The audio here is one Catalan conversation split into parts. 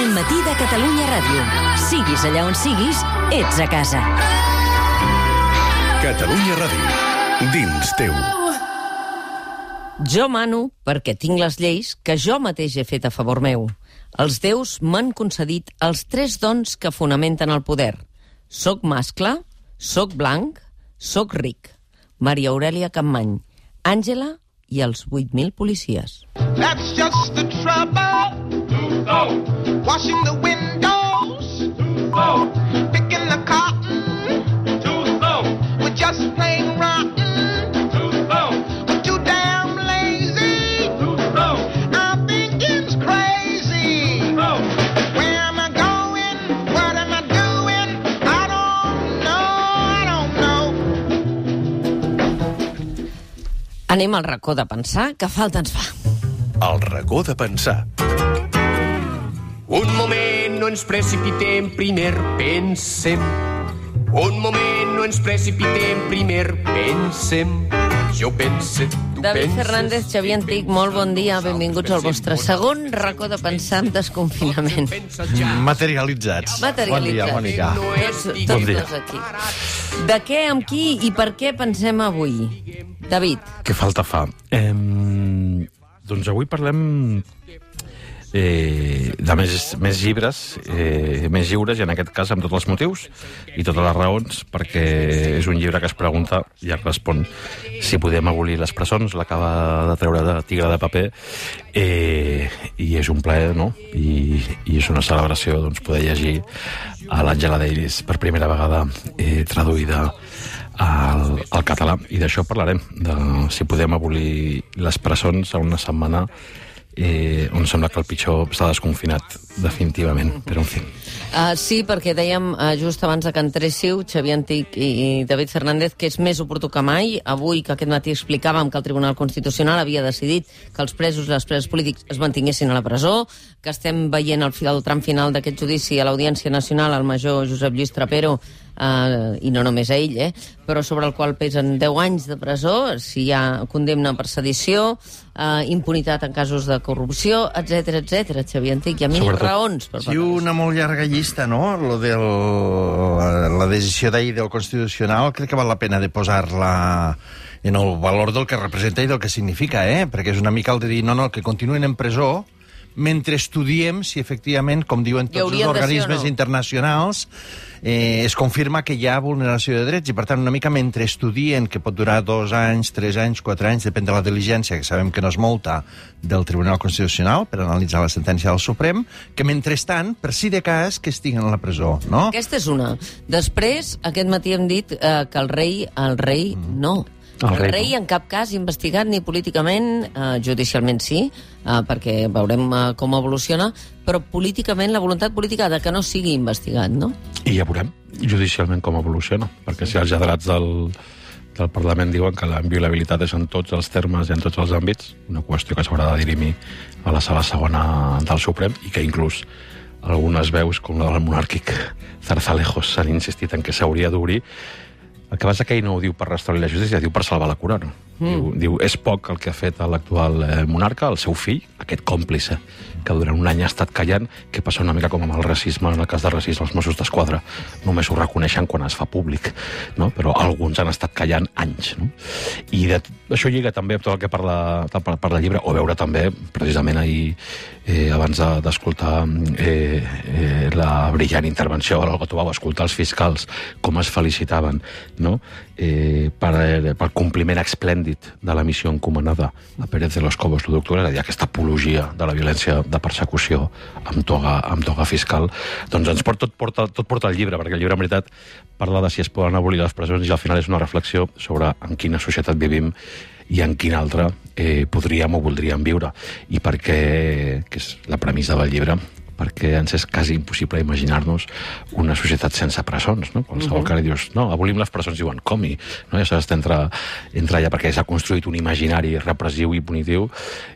El matí de Catalunya Ràdio. Siguis allà on siguis, ets a casa. Catalunya Ràdio. Dins teu. Jo mano perquè tinc les lleis que jo mateix he fet a favor meu. Els déus m'han concedit els tres dons que fonamenten el poder. Soc mascle, soc blanc, soc ric. Maria Aurelia Campmany, Àngela i els 8.000 policies. That's just the trouble. Washing the windows. Picking the cotton. We're just plain rotten. We're too damn lazy. Our thinking's crazy. Where am I going? What am I doing? I don't know. I don't know. Anem al racó de pensar, que falta ens fa. El racó de pensar. Un moment, no ens precipitem, primer pensem. Un moment, no ens precipitem, primer pensem. Jo pense, tu David penses... Fernández, Xavier Antic, molt bon dia, benvinguts al vostre segon racó de pensar en desconfinament. Materialitzats. Materialitzats. Bon dia, Mònica. Tots, Bon tots dia. dos aquí. De què, amb qui i per què pensem avui? David, Què falta fa? Eh, doncs avui parlem eh, de més, més llibres, eh, més lliures, i en aquest cas amb tots els motius i totes les raons, perquè és un llibre que es pregunta i es respon si podem abolir les presons, l'acaba de treure de Tigre de Paper, eh, i és un plaer, no? I, i és una celebració doncs, poder llegir a l'Àngela Davis per primera vegada eh, traduïda al, al català i d'això parlarem, de si podem abolir les presons a una setmana eh, on sembla que el pitjor s'ha desconfinat definitivament, però en fi. Uh, sí, perquè dèiem uh, just abans de que entréssiu, Xavier Antic i, i David Fernández, que és més oportú que mai. Avui, que aquest matí explicàvem que el Tribunal Constitucional havia decidit que els presos i les preses polítics es mantinguessin a la presó, que estem veient el, el tram final d'aquest judici a l'Audiència Nacional al major Josep Lluís Trapero, uh, i no només a ell, eh, però sobre el qual pesen 10 anys de presó, si hi ha condemna per sedició, uh, impunitat en casos de corrupció, etc etc. Xavier Antic, hi ha mil Sobretot- raons per Sí, una molt llarga llista, no? Lo del, la, la decisió d'ahir del Constitucional crec que val la pena de posar-la en el valor del que representa i del que significa, eh? Perquè és una mica el de dir, no, no, que continuen en presó mentre estudiem si efectivament, com diuen tots els organismes no? internacionals, eh, es confirma que hi ha vulneració de drets i, per tant, una mica mentre estudien, que pot durar dos anys, tres anys, quatre anys, depèn de la diligència, que sabem que no és molta, del Tribunal Constitucional per analitzar la sentència del Suprem, que mentrestant, per si de cas, que estiguen a la presó, no? Aquesta és una. Després, aquest matí hem dit eh, que el rei, el rei no. El El, rei rei, en cap cas investigat ni políticament, eh, judicialment sí, eh, perquè veurem eh, com evoluciona, però políticament, la voluntat política de que no sigui investigat, no? I ja veurem judicialment com evoluciona, perquè si els lletrats del, del Parlament diuen que la inviolabilitat és en tots els termes i en tots els àmbits, una qüestió que s'haurà de dirimir a la sala segona del Suprem i que inclús algunes veus, com la del monàrquic Zarzalejos, s'han insistit en que s'hauria d'obrir el que passa que ell no ho diu per restaurar la justícia, diu per salvar la corona. Mm. Diu, diu, és poc el que ha fet l'actual eh, monarca, el seu fill, aquest còmplice, que durant un any ha estat callant, que passa una mica com amb el racisme, en el cas de racisme, els Mossos d'Esquadra només ho reconeixen quan es fa públic, no? però alguns han estat callant anys. No? I de, això lliga també amb tot el que parla, per, per la llibre, o veure també, precisament ahir, eh, abans de- d'escoltar eh, eh, la brillant intervenció de l'Olga Tobau, escoltar els fiscals com es felicitaven no? eh, per, per compliment esplèndid de la missió encomanada a Pérez de los Cobos l'1 d'octubre, és a dir, aquesta apologia de la violència de persecució amb toga, amb toga fiscal, doncs ens porta, tot, porta, tot porta el llibre, perquè el llibre en veritat parla de si es poden abolir les presons i al final és una reflexió sobre en quina societat vivim i en quina altra eh, podríem o voldríem viure. I perquè, que és la premissa del llibre, perquè ens és quasi impossible imaginar-nos una societat sense presons, no? Qualsevol uh -huh. que li dius, no, abolim les presons, diuen, com i? No? I això està entre, entre allà, perquè s'ha construït un imaginari repressiu i punitiu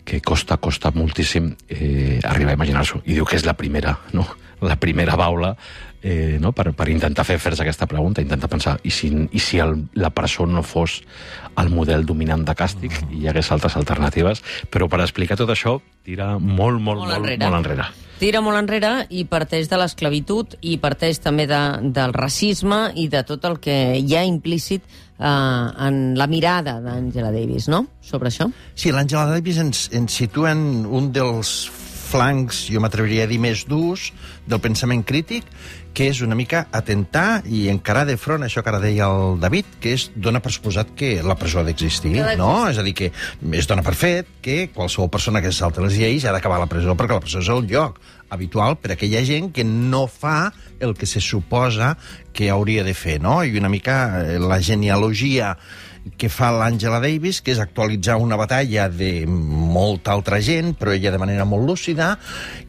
que costa, costa moltíssim eh, arribar a imaginar-s'ho. I diu que és la primera, no? La primera baula eh, no? per, per intentar fer fer-se aquesta pregunta, intentar pensar, i si, i si el, la presó no fos el model dominant de càstig i hi hagués altres alternatives, però per explicar tot això tira molt, molt, Molt molt, enrere. molt enrere. Tira molt enrere i parteix de l'esclavitud i parteix també de, del racisme i de tot el que hi ha implícit eh, en la mirada d'Angela Davis, no?, sobre això. Sí, l'Àngela Davis ens, ens situa en un dels flancs, jo m'atreviria a dir, més durs del pensament crític, que és una mica atentar i encarar de front això que ara deia el David, que és dona per suposat que la presó ha d'existir, no? És a dir, que es dona per fet que qualsevol persona que se salta les lleis ha d'acabar a la presó, perquè la presó és el lloc habitual per a aquella gent que no fa el que se suposa que hauria de fer, no? I una mica eh, la genealogia que fa l'Àngela Davis, que és actualitzar una batalla de molta altra gent, però ella de manera molt lúcida,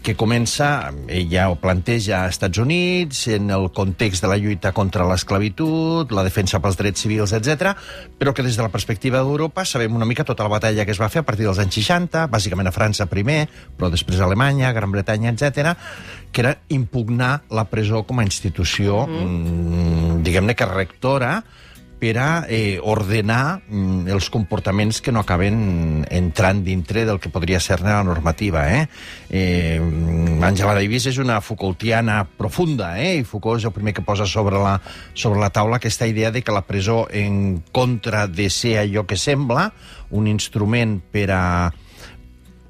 que comença, ella ho planteja als Estats Units, en el context de la lluita contra l'esclavitud, la defensa pels drets civils, etc, però que des de la perspectiva d'Europa sabem una mica tota la batalla que es va fer a partir dels anys 60, bàsicament a França primer, però després a Alemanya, Gran Bretanya, etc, que era impugnar la presó com a institució, mm. diguem-ne que rectora, per a eh, ordenar mm, els comportaments que no acaben entrant dintre del que podria ser-ne la normativa. Eh? Eh, Angela Davis és una Foucaultiana profunda, eh? i Foucault és el primer que posa sobre la, sobre la taula aquesta idea de que la presó, en contra de ser allò que sembla, un instrument per a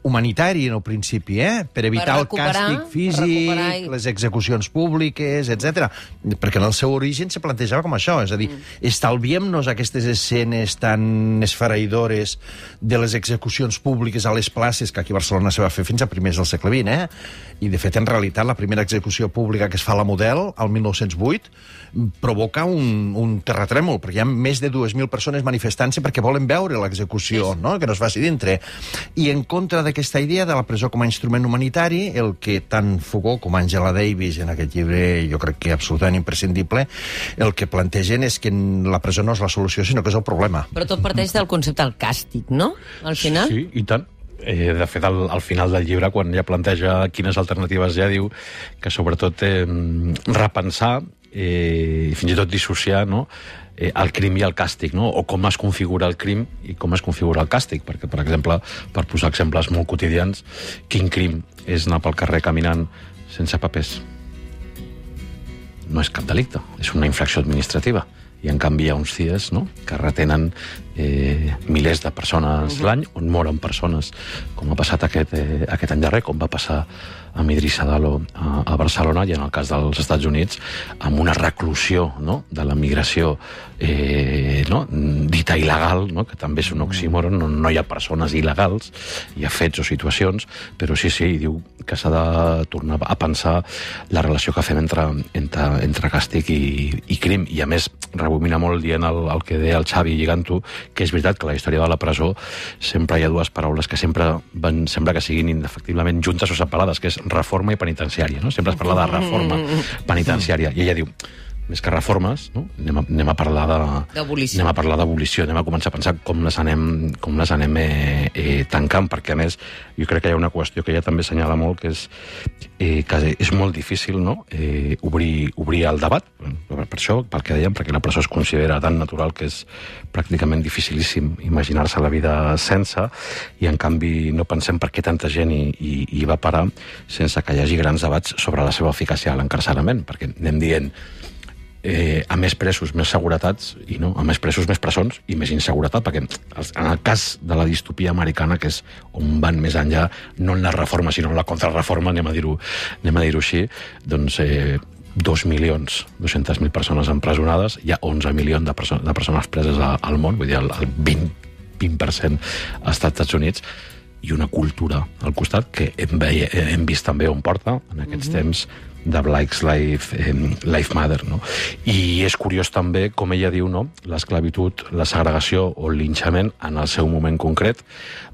humanitari en el principi, eh? per evitar el recuperar- càstig per físic, i- les execucions públiques, etc. Perquè en el seu origen se plantejava com això, és a dir, mm. estalviem-nos aquestes escenes tan esfereïdores de les execucions públiques a les places, que aquí a Barcelona se va fer fins a primers del segle XX, eh? i de fet, en realitat, la primera execució pública que es fa a la Model, al 1908, provoca un, un terratrèmol, perquè hi ha més de 2.000 persones manifestant-se perquè volen veure l'execució, no? que no es faci dintre. I en contra d'aquesta idea de la presó com a instrument humanitari, el que tant Foucault com Angela Davis, en aquest llibre jo crec que absolutament imprescindible, el que plantegen és que la presó no és la solució, sinó que és el problema. Però tot parteix del concepte del càstig, no?, al final. Sí, i tant. Eh, de fet, al, al final del llibre, quan ja planteja quines alternatives ja diu que sobretot eh, repensar eh, i fins i tot dissociar no? Eh, el crim i el càstig, no? o com es configura el crim i com es configura el càstig. Perquè, per exemple, per posar exemples molt quotidians, quin crim és anar pel carrer caminant sense papers? No és cap delicte, és una infracció administrativa. I, en canvi, hi ha uns CIES no? que retenen eh, milers de persones l'any, on moren persones, com ha passat aquest, eh, aquest any darrer, com va passar amb Idrissa Dalo a, a Barcelona i en el cas dels Estats Units amb una reclusió no? de la migració eh, no? dita il·legal, no? que també és un oxímoron, no, no hi ha persones il·legals, hi ha fets o situacions, però sí, sí, diu que s'ha de tornar a pensar la relació que fem entre, entre, entre càstig i, i crim, i a més rebomina molt dient el, el que deia el Xavi lligant-ho, que és veritat que la història de la presó sempre hi ha dues paraules que sempre van, sembla que siguin indefectiblement juntes o separades, que és reforma i penitenciària, no? Sempre es parla de reforma penitenciària, i ella diu més que reformes, no? anem, a, anem a parlar de... D'abolició. Anem a parlar d'abolició, anem a començar a pensar com les anem, com les anem eh, eh, tancant, perquè a més jo crec que hi ha una qüestió que ella també assenyala molt, que és eh, que és molt difícil no? eh, obrir, obrir el debat, per això, pel que dèiem, perquè la presó es considera tan natural que és pràcticament dificilíssim imaginar-se la vida sense, i en canvi no pensem per què tanta gent hi, hi, hi va parar sense que hi hagi grans debats sobre la seva eficàcia a l'encarcerament, perquè anem dient eh, a més presos, més seguretats, i no, a més presos, més presons i més inseguretat, perquè en el cas de la distopia americana, que és on van més enllà, no en la reforma, sinó en la contrarreforma, anem a dir-ho a dir així, doncs eh, 2 milions, 200.000 persones empresonades, hi ha 11 milions de, perso de persones preses a, al món, vull dir, el, el 20, 20% als Estats Units, i una cultura al costat que hem, veie, hem vist també on porta en aquests mm -hmm. temps de Black's Life, eh, Life Matter. No? I és curiós també, com ella diu, no? l'esclavitud, la segregació o el linxament en el seu moment concret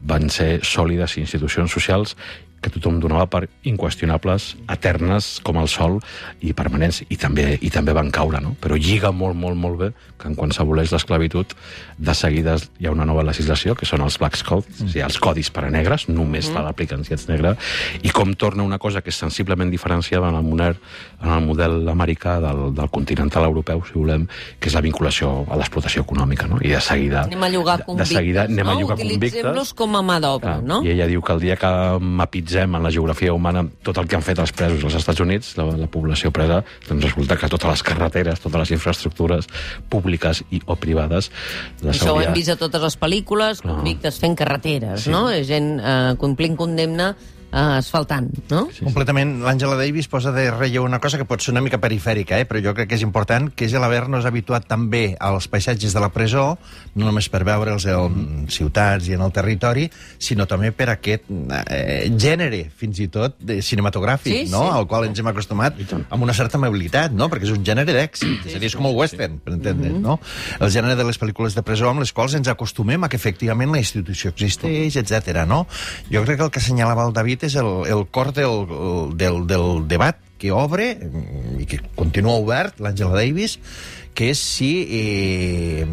van ser sòlides institucions socials que tothom donava per inqüestionables, eternes com el sol i permanents, i també, i també van caure, no? Però lliga molt, molt, molt bé que en quan s'aboleix l'esclavitud, de seguida hi ha una nova legislació, que són els Black Codes, mm. o sigui, els codis per a negres, només mm. l'apliquen si ets negre, i com torna una cosa que és sensiblement diferenciada en el model, en el model americà del, del continental europeu, si volem, que és la vinculació a l'explotació econòmica, no? I de seguida... Anem a llogar de, convictes, de seguida anem no? a llogar convictes. Utilitzem-los com a mà d'obra, no? I ella diu que el dia que mapitzem analitzem en la geografia humana tot el que han fet els presos als Estats Units, la, la població presa, doncs resulta que totes les carreteres, totes les infraestructures públiques i o privades... les Això ho hauria- hem vist a totes les pel·lícules, convictes fent carreteres, Sí. no? Gent eh, complint condemna eh, asfaltant, no? Sí, sí. Completament. L'Àngela Davis posa de relleu una cosa que pot ser una mica perifèrica, eh? però jo crec que és important, que és l'haver-nos habituat també als paisatges de la presó, no només per veure'ls en ciutats i en el territori, sinó també per aquest eh, gènere, fins i tot, de cinematogràfic, Sí, no? sí. al qual ens hem acostumat amb una certa amabilitat, no? perquè és un gènere d'èxit, és a dir, és com el western, per entendre's, no? El gènere de les pel·lícules de presó amb les quals ens acostumem a que efectivament la institució existeix, etc. no? Jo crec que el que assenyalava el David és el, el cor del, del, del debat que obre mm, i que continua obert l'Àngela Davis, que és si eh,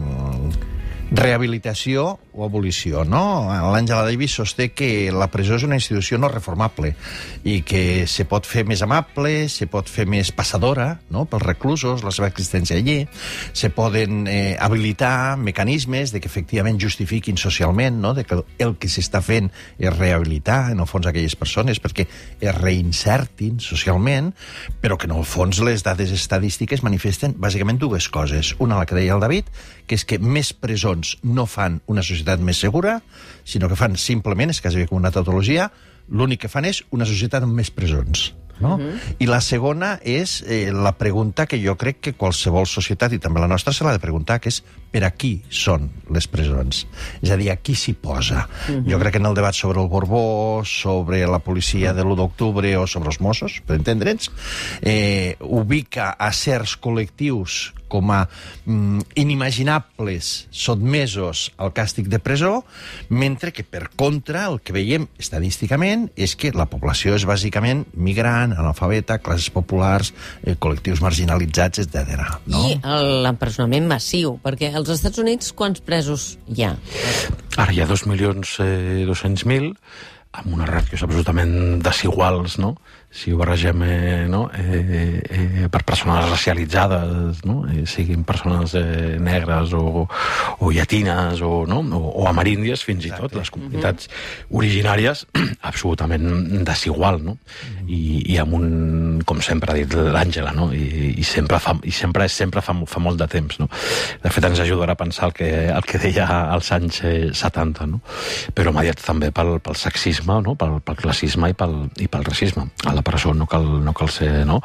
rehabilitació o abolició, no? L'Àngela Davis sosté que la presó és una institució no reformable i que se pot fer més amable, se pot fer més passadora no? pels reclusos, la seva existència allí, se poden eh, habilitar mecanismes de que efectivament justifiquin socialment, no? de que el que s'està fent és rehabilitar, en el fons, aquelles persones perquè es reinsertin socialment, però que en el fons les dades estadístiques manifesten bàsicament dues coses. Una, la que deia el David, que és que més presons no fan una societat més segura, sinó que fan simplement, és quasi com una tautologia, l'únic que fan és una societat amb més presons. No? Uh -huh. I la segona és eh, la pregunta que jo crec que qualsevol societat, i també la nostra, se l'ha de preguntar, que és per a qui són les presons? És a dir, a qui s'hi posa? Uh -huh. Jo crec que en el debat sobre el Borbó, sobre la policia de l'1 d'octubre o sobre els Mossos, per entendre'ns, eh, ubica a certs col·lectius com a mm, inimaginables sotmesos al càstig de presó, mentre que, per contra, el que veiem estadísticament és que la població és bàsicament migrant, analfabeta, classes populars, eh, col·lectius marginalitzats, etc. No? I el- l'empresonament massiu, perquè als Estats Units quants presos hi ha? Ara hi ha 2.200.000, amb unes ràtios absolutament desiguals, no? Si ho barregem eh, no? eh, eh, per persones racialitzades, no? eh, siguin persones eh, negres o, o llatines o, no? o, o ameríndies, fins i tot, les comunitats originàries, absolutament desigual, no? I, i amb un, com sempre ha dit l'Àngela, no? I, i sempre, fa, i sempre és sempre fa, fa molt de temps, no? De fet, ens ajudarà a pensar el que, el que deia als anys eh, 70, no? Però mediat també pel, pel sexisme, no? Pel, pel classisme i pel, i pel racisme. A la presó no cal, no cal ser, no?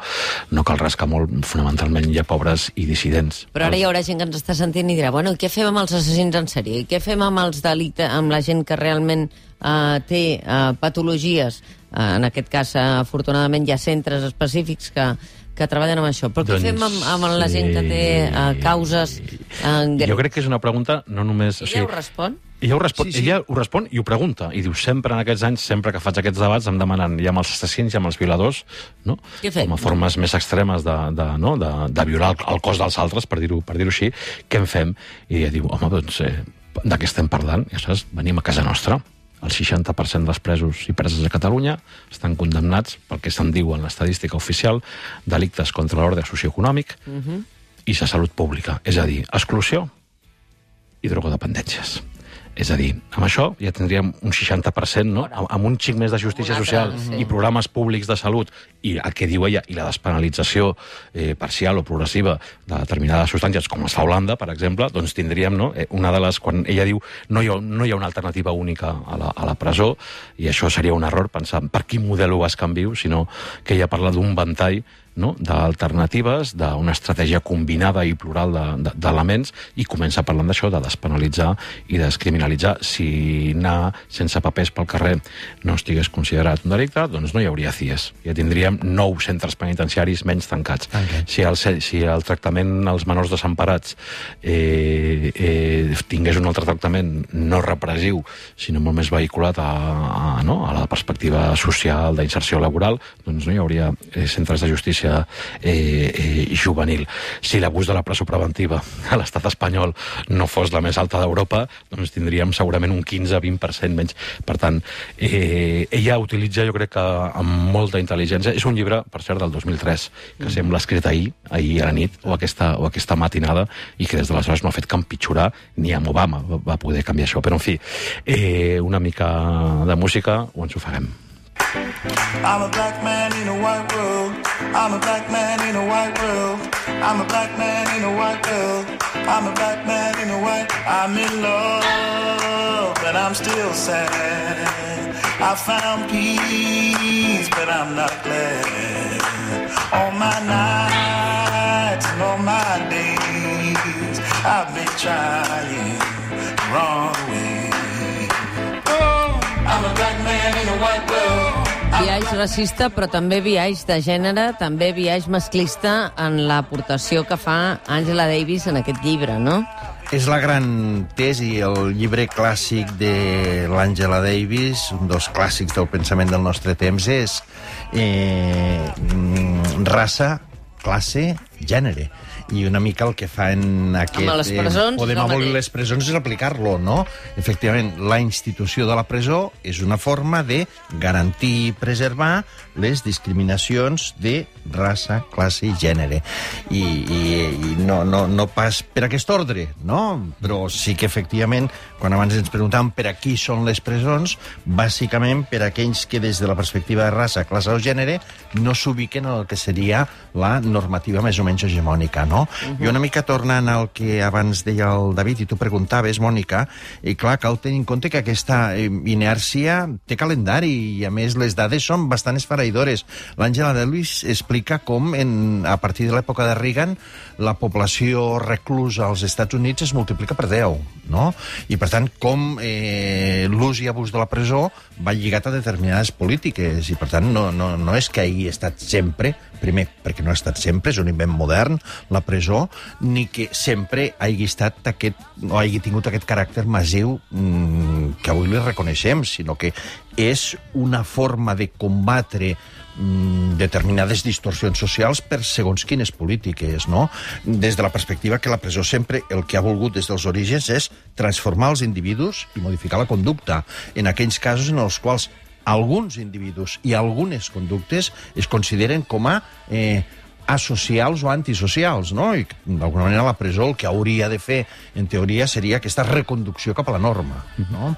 No cal rascar molt, fonamentalment hi ha pobres i dissidents. Però ara hi haurà gent que ens està sentint i dirà, bueno, i què fem amb els assassins en sèrie? I què fem amb els delictes, amb la gent que realment eh, té eh, patologies? Eh, en aquest cas, eh, afortunadament, hi ha centres específics que, que treballen amb això. Però què Doncs, fem amb, amb la gent que té eh, causes eh, greus? Jo crec que és una pregunta no només... Ella ho respon? Ella ho, respon, Sí, sí, ella ho respon i ho pregunta. I diu, sempre en aquests anys, sempre que faig aquests debats, em demanen, ha amb els assassins, ha amb els violadors, no? Què fem? Com a formes més extremes de, de, no? de, de violar el, el cos dels altres, per dir-ho per dir així. Què en fem? I ella diu, home, doncs, eh, de què estem parlant? Ja saps, venim a casa nostra. El 60% dels presos i preses a Catalunya estan condemnats pel que se'n diu en l'estadística oficial delictes contra l'ordre socioeconòmic uh -huh. i la salut pública. És a dir, exclusió i drogodependències. És a dir, amb això ja tindríem un 60%, no? Amb, amb un xic més de justícia altre, social sí. i programes públics de salut i el que diu ella, i la despenalització eh, parcial o progressiva de determinades substàncies, com es fa a Holanda, per exemple, doncs tindríem no? eh, una de les... Quan ella diu no hi ha, no hi ha una alternativa única a la, a la presó, i això seria un error pensar per quin model ho es canviu, sinó que ella parla d'un ventall no? d'alternatives, d'una estratègia combinada i plural de- de- d'elements, i comença parlant d'això, de despenalitzar i descriminalitzar. Si anar sense papers pel carrer no estigués considerat un delicte, doncs no hi hauria CIES. Ja tindríem nou centres penitenciaris menys tancats. Tancats. Si el, si el tractament als menors desemparats eh, eh, tingués un altre tractament no repressiu, sinó molt més vehiculat a, a, no? a la perspectiva social, d'inserció laboral, doncs no hi hauria eh, centres de justícia eh, eh, juvenil. Si l'abús de la presó preventiva a l'estat espanyol no fos la més alta d'Europa, doncs tindríem segurament un 15-20% menys. Per tant, eh, ella utilitza, jo crec que amb molta intel·ligència, és un llibre, per cert, del 2003, que sembla escrit ahir, ahir a la nit, o aquesta, o aquesta matinada, i que des d'aleshores no ha fet que empitjorar, ni amb Obama va- va poder canviar això. Però, en fi, eh, una mica de música o ens ho farem. I'm a black man in a white world. I'm a black man in a white world. I'm a black man in a white world. I'm a black man in a white. I'm in love, but I'm still sad. I found peace, but I'm not glad. All my nights and all my days, I've been trying wrong a black man in a white world. Biaix racista, però també biaix de gènere, també biaix masclista en l'aportació que fa Angela Davis en aquest llibre, no? És la gran tesi, el llibre clàssic de l'Angela Davis, un dels clàssics del pensament del nostre temps, és eh, mm, raça, classe, gènere. I una mica el que fa en aquest... Amb les presons, podem no abolir les presons és aplicar-lo, no? Efectivament, la institució de la presó és una forma de garantir i preservar les discriminacions de raça, classe i gènere. I, i, i no, no, no pas per aquest ordre, no? Però sí que, efectivament, quan abans ens preguntàvem per a qui són les presons, bàsicament per a aquells que des de la perspectiva de raça, classe o gènere no s'ubiquen en el que seria la normativa més o menys hegemònica, no? I una mica tornant al que abans deia el David i tu preguntaves, Mònica, i clar, cal tenir en compte que aquesta eh, inèrcia té calendari i, a més, les dades són bastant esfereïdores. L'Àngela Davis explica com, en, a partir de l'època de Reagan, la població reclusa als Estats Units es multiplica per 10, no? I, per tant, com eh, l'ús i abús de la presó va lligat a determinades polítiques i, per tant, no, no, no és que hagi estat sempre, primer, perquè no ha estat sempre, és un invent modern, la presó, ni que sempre hagi estat aquest, o hagi tingut aquest caràcter massiu mm, que avui li reconeixem, sinó que és una forma de combatre determinades distorsions socials per segons quines polítiques, no? Des de la perspectiva que la presó sempre el que ha volgut des dels orígens és transformar els individus i modificar la conducta en aquells casos en els quals alguns individus i algunes conductes es consideren com a eh, asocials o antisocials, no? I d'alguna manera la presó el que hauria de fer, en teoria, seria aquesta reconducció cap a la norma, no?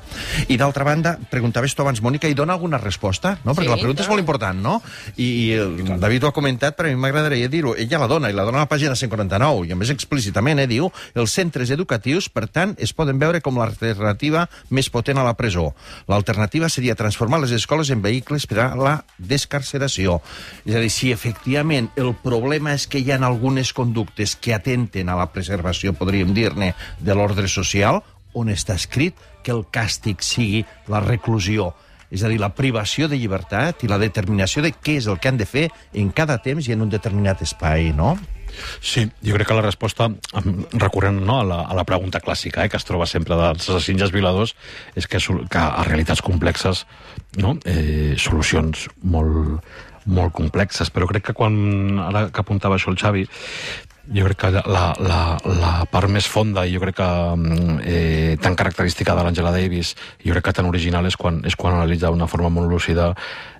I d'altra banda, preguntaves tu abans, Mònica, i dona alguna resposta, no? Perquè Sí, la pregunta és clar. molt important, no? I, i el David ho ha comentat, però a mi m'agradaria dir-ho. Ella la dona, i la dona a la pàgina 149, i a més explícitament, eh, diu, els centres educatius, per tant, es poden veure com l'alternativa més potent a la presó. L'alternativa seria transformar les escoles en vehicles per a la descarceració. És a dir, si efectivament el problema és que hi ha algunes conductes que atenten a la preservació, podríem dir-ne, de l'ordre social, on està escrit que el càstig sigui la reclusió. És a dir, la privació de llibertat i la determinació de què és el que han de fer en cada temps i en un determinat espai, no? Sí, jo crec que la resposta, em, recurrent no, a, la, a la pregunta clàssica eh, que es troba sempre dels assassins violadors, és que, que a realitats complexes, no, eh, solucions molt, molt complexes. Però crec que quan, ara que apuntava això el Xavi, jo crec que la, la, la part més fonda i jo crec que mm, eh, tan característica de l'Angela Davis jo crec que tan original és quan, és quan analitza d'una forma molt lúcida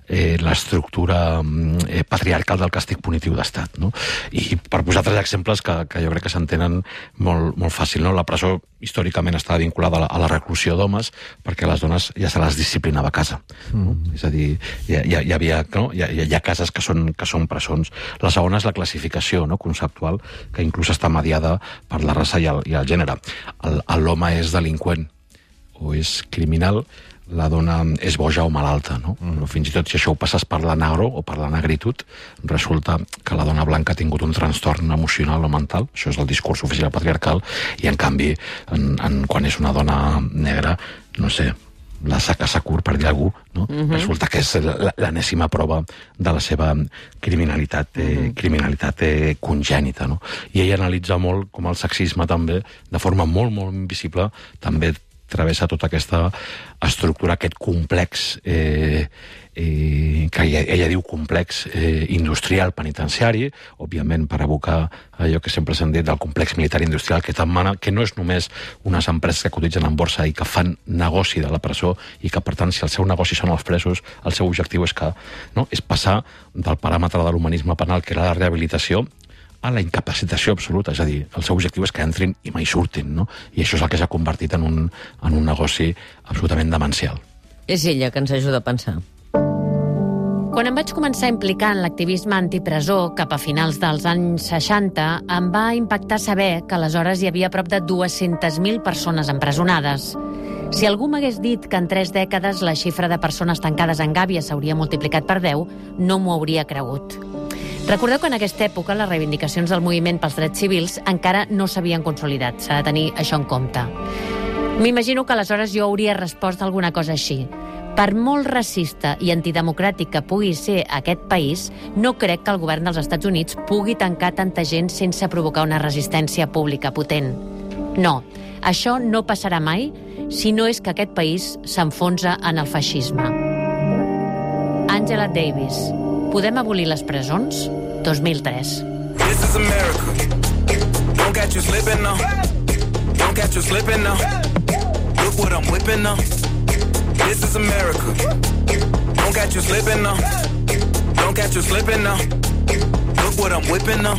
eh, l'estructura mm, eh, patriarcal del càstig punitiu d'estat. No? I per posar tres exemples que, que jo crec que s'entenen molt, molt fàcil. No? La presó històricament estava vinculada a la, a la reclusió d'homes perquè les dones ja se les disciplinava a casa. No? És a dir, hi, hi, hi havia, no? hi, ha, hi ha cases que són, que són presons. La segona és la classificació no? conceptual, que inclús està mediada per la raça i el, i el gènere. L'home és delinqüent o és criminal, la dona és boja o malalta, no? Mm. Però fins i tot si això ho passes per la negro o per la negritud, resulta que la dona blanca ha tingut un trastorn emocional o mental, això és el discurs oficial patriarcal, i en canvi, en, en, quan és una dona negra, no sé, la saca Sakur, per dir cosa, no? Mhm. resulta que és la- l'enèsima prova de la seva criminalitat, eh, Mhm. criminalitat eh, congènita. No? I ell analitza molt com el sexisme també, de forma molt, molt invisible, també travessa tota aquesta estructura, aquest complex, eh, eh, que ella, ella diu complex eh, industrial penitenciari, òbviament per abocar allò que sempre s'han dit del complex militar industrial que tan mana, que no és només unes empreses que cotitzen en borsa i que fan negoci de la presó i que, per tant, si el seu negoci són els presos, el seu objectiu és que no, és passar del paràmetre de l'humanisme penal, que era la rehabilitació, a la incapacitació absoluta, és a dir, el seu objectiu és que entrin i mai surtin, no? I això és el que s'ha convertit en un, en un negoci absolutament demencial. És ella que ens ajuda a pensar. Quan em vaig començar a implicar en l'activisme antipresó cap a finals dels anys 60, em va impactar saber que aleshores hi havia prop de 200.000 persones empresonades. Si algú m'hagués dit que en tres dècades la xifra de persones tancades en gàbia s'hauria multiplicat per 10, no m'ho hauria cregut. Recordeu que en aquesta època les reivindicacions del moviment pels drets civils encara no s'havien consolidat. S'ha de tenir això en compte. M'imagino que aleshores jo hauria respost alguna cosa així. Per molt racista i antidemocràtic que pugui ser aquest país, no crec que el govern dels Estats Units pugui tancar tanta gent sense provocar una resistència pública potent. No, això no passarà mai si no és que aquest país s'enfonsa en el feixisme. Angela Davis. Podem abolir les presons? 2003. This is America. Don't catch you slipping now. Don't catch you slipping now. Look what I'm whipping now. This is America. Don't catch you slipping now. Don't catch you slipping now. Look what I'm whipping now.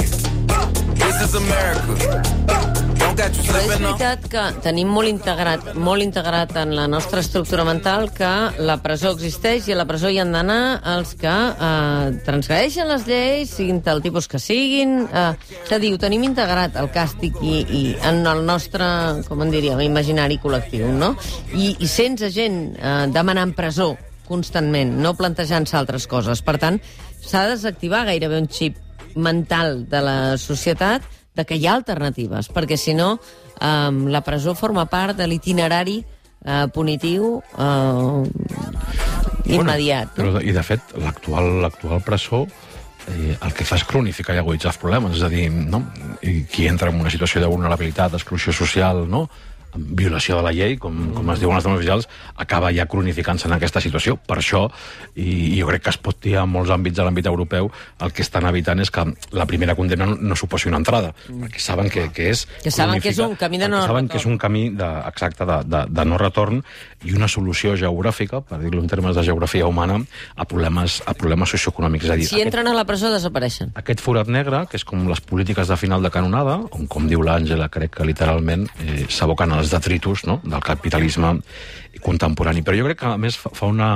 This is America. Però és veritat que tenim molt integrat, molt integrat en la nostra estructura mental que la presó existeix i a la presó hi han d'anar els que eh, transgredeixen les lleis, siguin del tipus que siguin. Eh, és a dir, ho tenim integrat, el càstig, i, i en el nostre, com en diríem, imaginari col·lectiu, no? I, i sense gent eh, demanant presó constantment, no plantejant-se altres coses. Per tant, s'ha de desactivar gairebé un xip mental de la societat de que hi ha alternatives, perquè si no eh, la presó forma part de l'itinerari eh, punitiu eh, immediat. Però, de- I, de fet, l'actual l'actual presó eh, el que fa és cronificar i aguditzar els problemes. És a dir, no? I qui entra en una situació de vulnerabilitat, d'exclusió social, no? Amb violació de la llei, com, com es diuen les normes oficials, acaba ja cronificant-se en aquesta situació. Per això, i, i jo crec que es pot dir en molts àmbits de l'àmbit europeu, el que estan evitant és que la primera condemna no, no suposi una entrada, perquè saben que, que és... Que saben que és un camí de no Saben que és un camí de, exacte de, de, de no retorn i una solució geogràfica, per dir-ho en termes de geografia humana, a problemes, a problemes socioeconòmics. És a dir, Si entren a la presó, desapareixen. aquest forat negre, que és com les polítiques de final de canonada, on, com diu l'Àngela, crec que literalment eh, s'aboquen als detritus no? del capitalisme contemporani. Però jo crec que, a més, fa una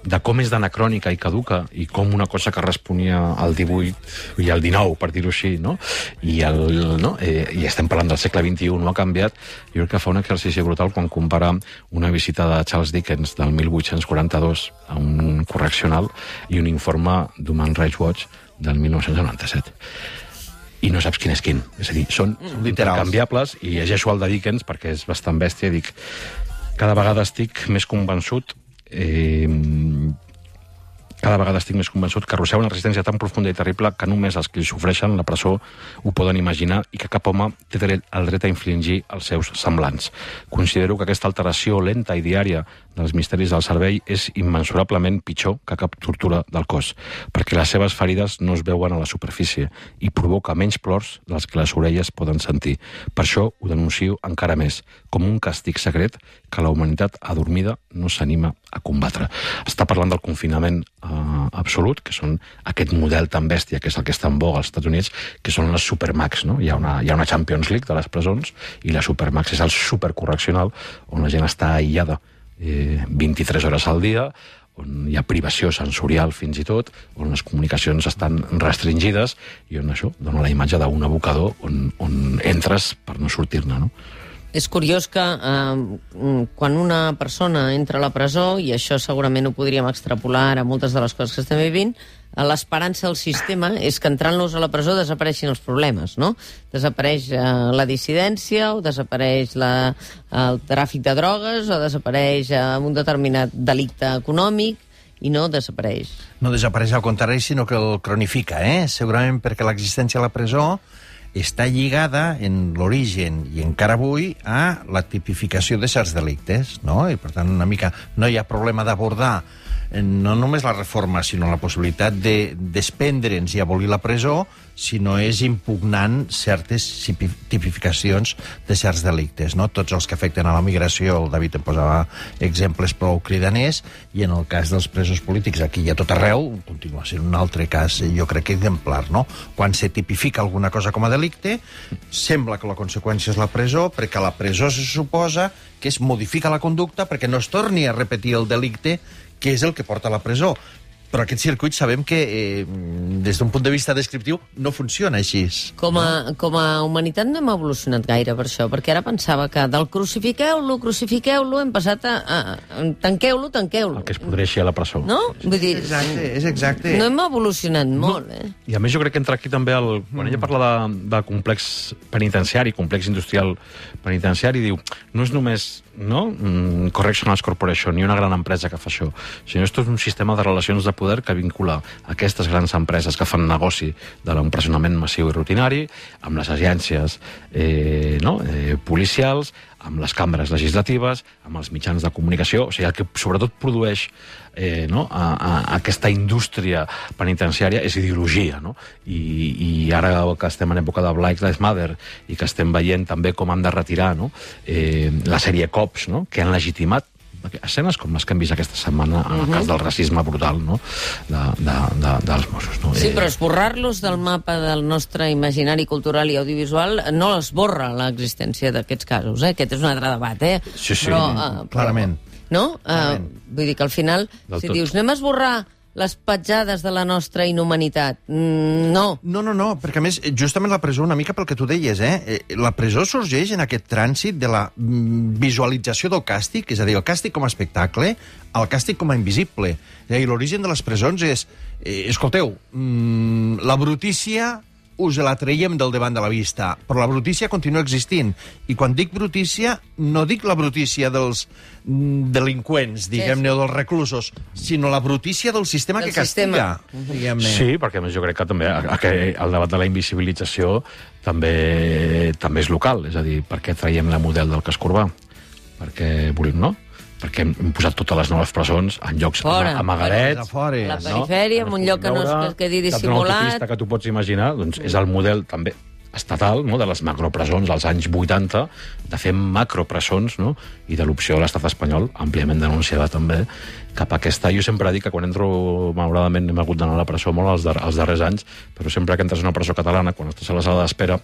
de com és d'anacrònica i caduca i com una cosa que responia al 18 i al 19, per dir-ho així, no? I, el, no? Eh, I estem parlant del segle XXI, no ha canviat. Jo crec que fa un exercici brutal quan compara una visita de Charles Dickens del 1842 a un correccional i un informe d'Human Rights Watch del 1997 i no saps quin és quin. És a dir, són Literals. intercanviables i llegeixo el de Dickens perquè és bastant bèstia dic cada vegada estic més convençut eh, cada vegada estic més convençut que arrossega una resistència tan profunda i terrible que només els que li sofreixen la presó ho poden imaginar i que cap home té dret, el dret a infligir els seus semblants. Considero que aquesta alteració lenta i diària dels misteris del cervell és immensurablement pitjor que cap tortura del cos, perquè les seves ferides no es veuen a la superfície i provoca menys plors dels que les orelles poden sentir. Per això ho denuncio encara més, com un càstig secret que la humanitat adormida no s'anima a combatre. Està parlant del confinament eh, absolut, que són aquest model tan bèstia, que és el que està en boga als Estats Units, que són les Supermax, no? Hi ha una, hi ha una Champions League de les presons i la Supermax és el supercorreccional on la gent està aïllada eh, 23 hores al dia, on hi ha privació sensorial fins i tot, on les comunicacions estan restringides i on això dona la imatge d'un abocador on, on entres per no sortir-ne, no? És curiós que eh, quan una persona entra a la presó, i això segurament ho podríem extrapolar a moltes de les coses que estem vivint, eh, l'esperança del sistema és que entrant-los a la presó desapareixin els problemes, no? Desapareix eh, la dissidència, o desapareix la, el tràfic de drogues, o desapareix eh, un determinat delicte econòmic, i no desapareix. No desapareix al contrari, sinó que el cronifica, eh? Segurament perquè l'existència a la presó està lligada en l'origen i encara avui a la tipificació de certs delictes, no? I per tant una mica no hi ha problema d'abordar no només la reforma, sinó la possibilitat de desprendre'ns i abolir la presó si no és impugnant certes tipificacions de certs delictes, no? Tots els que afecten a la migració, el David en posava exemples prou cridaners, i en el cas dels presos polítics, aquí i a tot arreu, continua sent un altre cas, eh, jo crec que exemplar, no? Quan se tipifica alguna cosa com a delicte, sembla que la conseqüència és la presó, perquè la presó se suposa que es modifica la conducta perquè no es torni a repetir el delicte que és el que porta a la presó. però aquest circuit sabem que, eh, des d'un punt de vista descriptiu, no funciona així. Com a, com a humanitat no hem evolucionat gaire per això, perquè ara pensava que del crucifiqueu-lo, crucifiqueu-lo, hem passat a... a, a tanqueu-lo, tanqueu-lo. El que es podreixi a la presó. No? Vull dir, Exacte, és exacte. no hem evolucionat molt, eh? I a més jo crec que entra aquí també, el, quan ella parla de, de complex penitenciari, complex industrial penitenciari, diu, no és només no? Mm, Correctional Corporation ni una gran empresa que fa això, sinó és un sistema de relacions de poder que vincula aquestes grans empreses que fan negoci de l'empresonament massiu i rutinari amb les agències eh, no? eh, policials, amb les cambres legislatives, amb els mitjans de comunicació, o sigui, el que sobretot produeix eh, no? a, a, aquesta indústria penitenciària és ideologia, no? I, i ara que estem en època de Black Lives Matter i que estem veient també com han de retirar no? eh, la sèrie Cops, no? que han legitimat escenes com les que hem vist aquesta setmana en el cas del racisme brutal no? de, de, de, dels Mossos. No? Sí, Eh, però esborrar-los del mapa del nostre imaginari cultural i audiovisual no esborra l'existència d'aquests casos, eh? Aquest és un altre debat, eh? Sí, sí. Però, eh, Clarament. No? Uh, vull dir que al final, Del si tot. dius anem a esborrar les petjades de la nostra inhumanitat, mm, no. No, no, no, perquè a més, justament la presó, una mica pel que tu deies, eh? eh, la presó sorgeix en aquest trànsit de la mm, visualització del càstig, és a dir, el càstig com a espectacle, el càstig com a invisible. És a dir, l'origen de les presons és, eh, escolteu, mm, la brutícia us la traiem del davant de la vista, però la brutícia continua existint. I quan dic brutícia, no dic la brutícia dels mm, delinqüents, diguem-ne, o dels reclusos, sinó la brutícia del sistema Del que castiga, sistema. diguem-ne. Sí, perquè a més jo crec que també a- a- que el debat de la invisibilització també també és local, és a dir, per què traiem la model del cas Corbà? Perquè volem, no? Perquè hem, hem posat totes les noves presons en llocs Fora. ama- amagadets, A fora. La no? perifèria, en un lloc que no es que quedi dissimulat. que tu pots imaginar, doncs és el model també estatal, no?, de les macropresons als anys 80, de fer macropresons, no?, i de l'opció de l'estat espanyol, àmpliament denunciada també, cap a aquesta... Jo sempre dic que quan entro, malauradament, hem hagut d'anar a la presó molt els, dar els darrers anys, però sempre que entres a una presó catalana, quan estàs a la sala d'espera,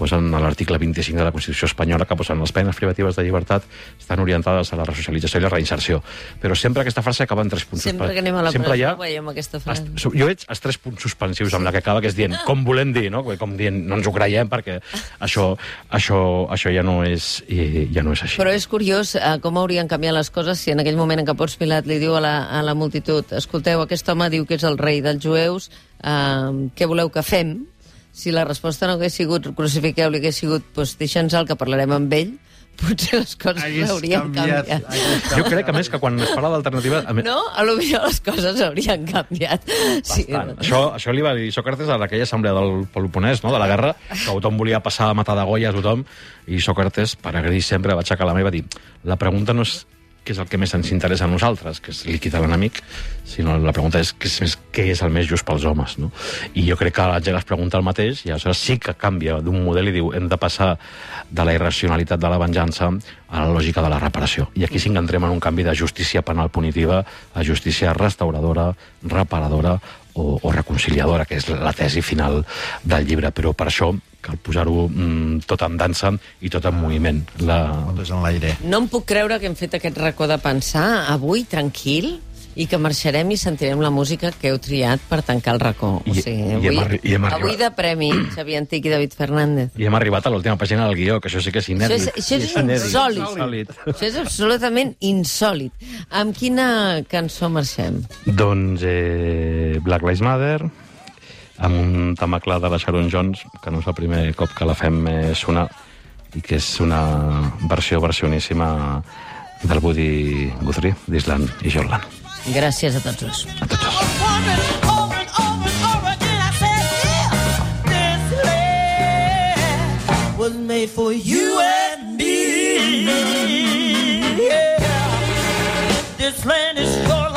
posen a l'article 25 de la Constitució espanyola que posen les penes privatives de llibertat estan orientades a la resocialització i la reinserció. Però sempre aquesta frase acaba en tres punts. Sempre que anem a la sempre presó ha veiem aquesta frase. es- jo veig els tres punts suspensius amb la que acaba, que és dient, com volem dir, no? Com dient, no ens ho creiem perquè això, això, això ja, no és, ja no és així. Però és curiós eh, com haurien canviat les coses si en aquell moment en què Ponç Pilat li diu a la, a la multitud escolteu, aquest home diu que és el rei dels jueus, eh, què voleu que fem? Si la resposta no hagués sigut crucifiqueu-li, hagués sigut doncs, deixa'ns el que parlarem amb ell, potser les coses Hagués haurien canviat, canviat. hagués Jo crec, a més, que quan es parla d'alternativa... a més- No? A lo millor les coses haurien canviat. Sí, Bastant. Això, això li va dir Sòcrates a aquella assemblea del Peloponès, no? de la guerra, que tothom volia passar a matar de golla a tothom, i Sòcrates, per agrair sempre, va aixecar la mà i va dir la pregunta no és què és el que més ens interessa a nosaltres, que és liquidar l'enemic, sinó la pregunta és què és, què és el més just pels homes. No? I jo crec que la gent es pregunta el mateix i aleshores sí que canvia d'un model i diu hem de passar de la irracionalitat de la venjança a la lògica de la reparació. I aquí sí que entrem en un canvi de justícia penal punitiva a justícia restauradora, reparadora o, o reconciliadora, que és la tesi final del llibre. Però per això cal posar-ho mm, tot en dansa i tot en moviment. La... Totes en l'aire. No em puc creure que hem fet aquest racó de pensar avui, tranquil, i que marxarem i sentirem la música que heu triat per tancar el racó. O sigui, i hem avui, arri- i hem avui arribat. de premi, Xavier Antic i David Fernández. I hem arribat a l'última pàgina del guió, que això sí que és Això inèdit. és, això és inèdit. insòlid. Insòlid. Això és absolutament insòlid. Amb quina cançó marxem? Doncs eh, Black Lives Matter, amb un tema clar de la Sharon Jones, que no és el primer cop que la fem eh, sonar, i que és una versió versioníssima del Woody Guthrie, d'Island i Jordan. Gràcies a tots dos. A tots dos. Was made for you and me. Yeah, this land is your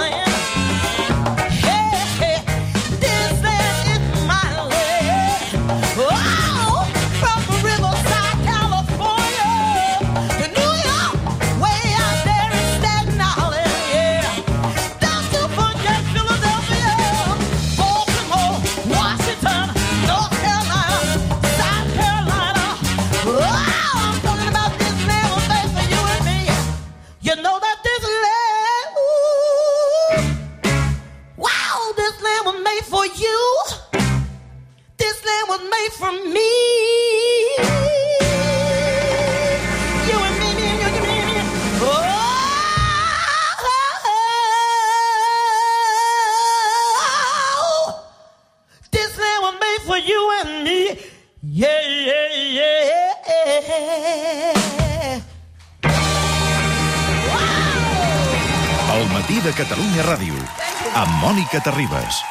El matí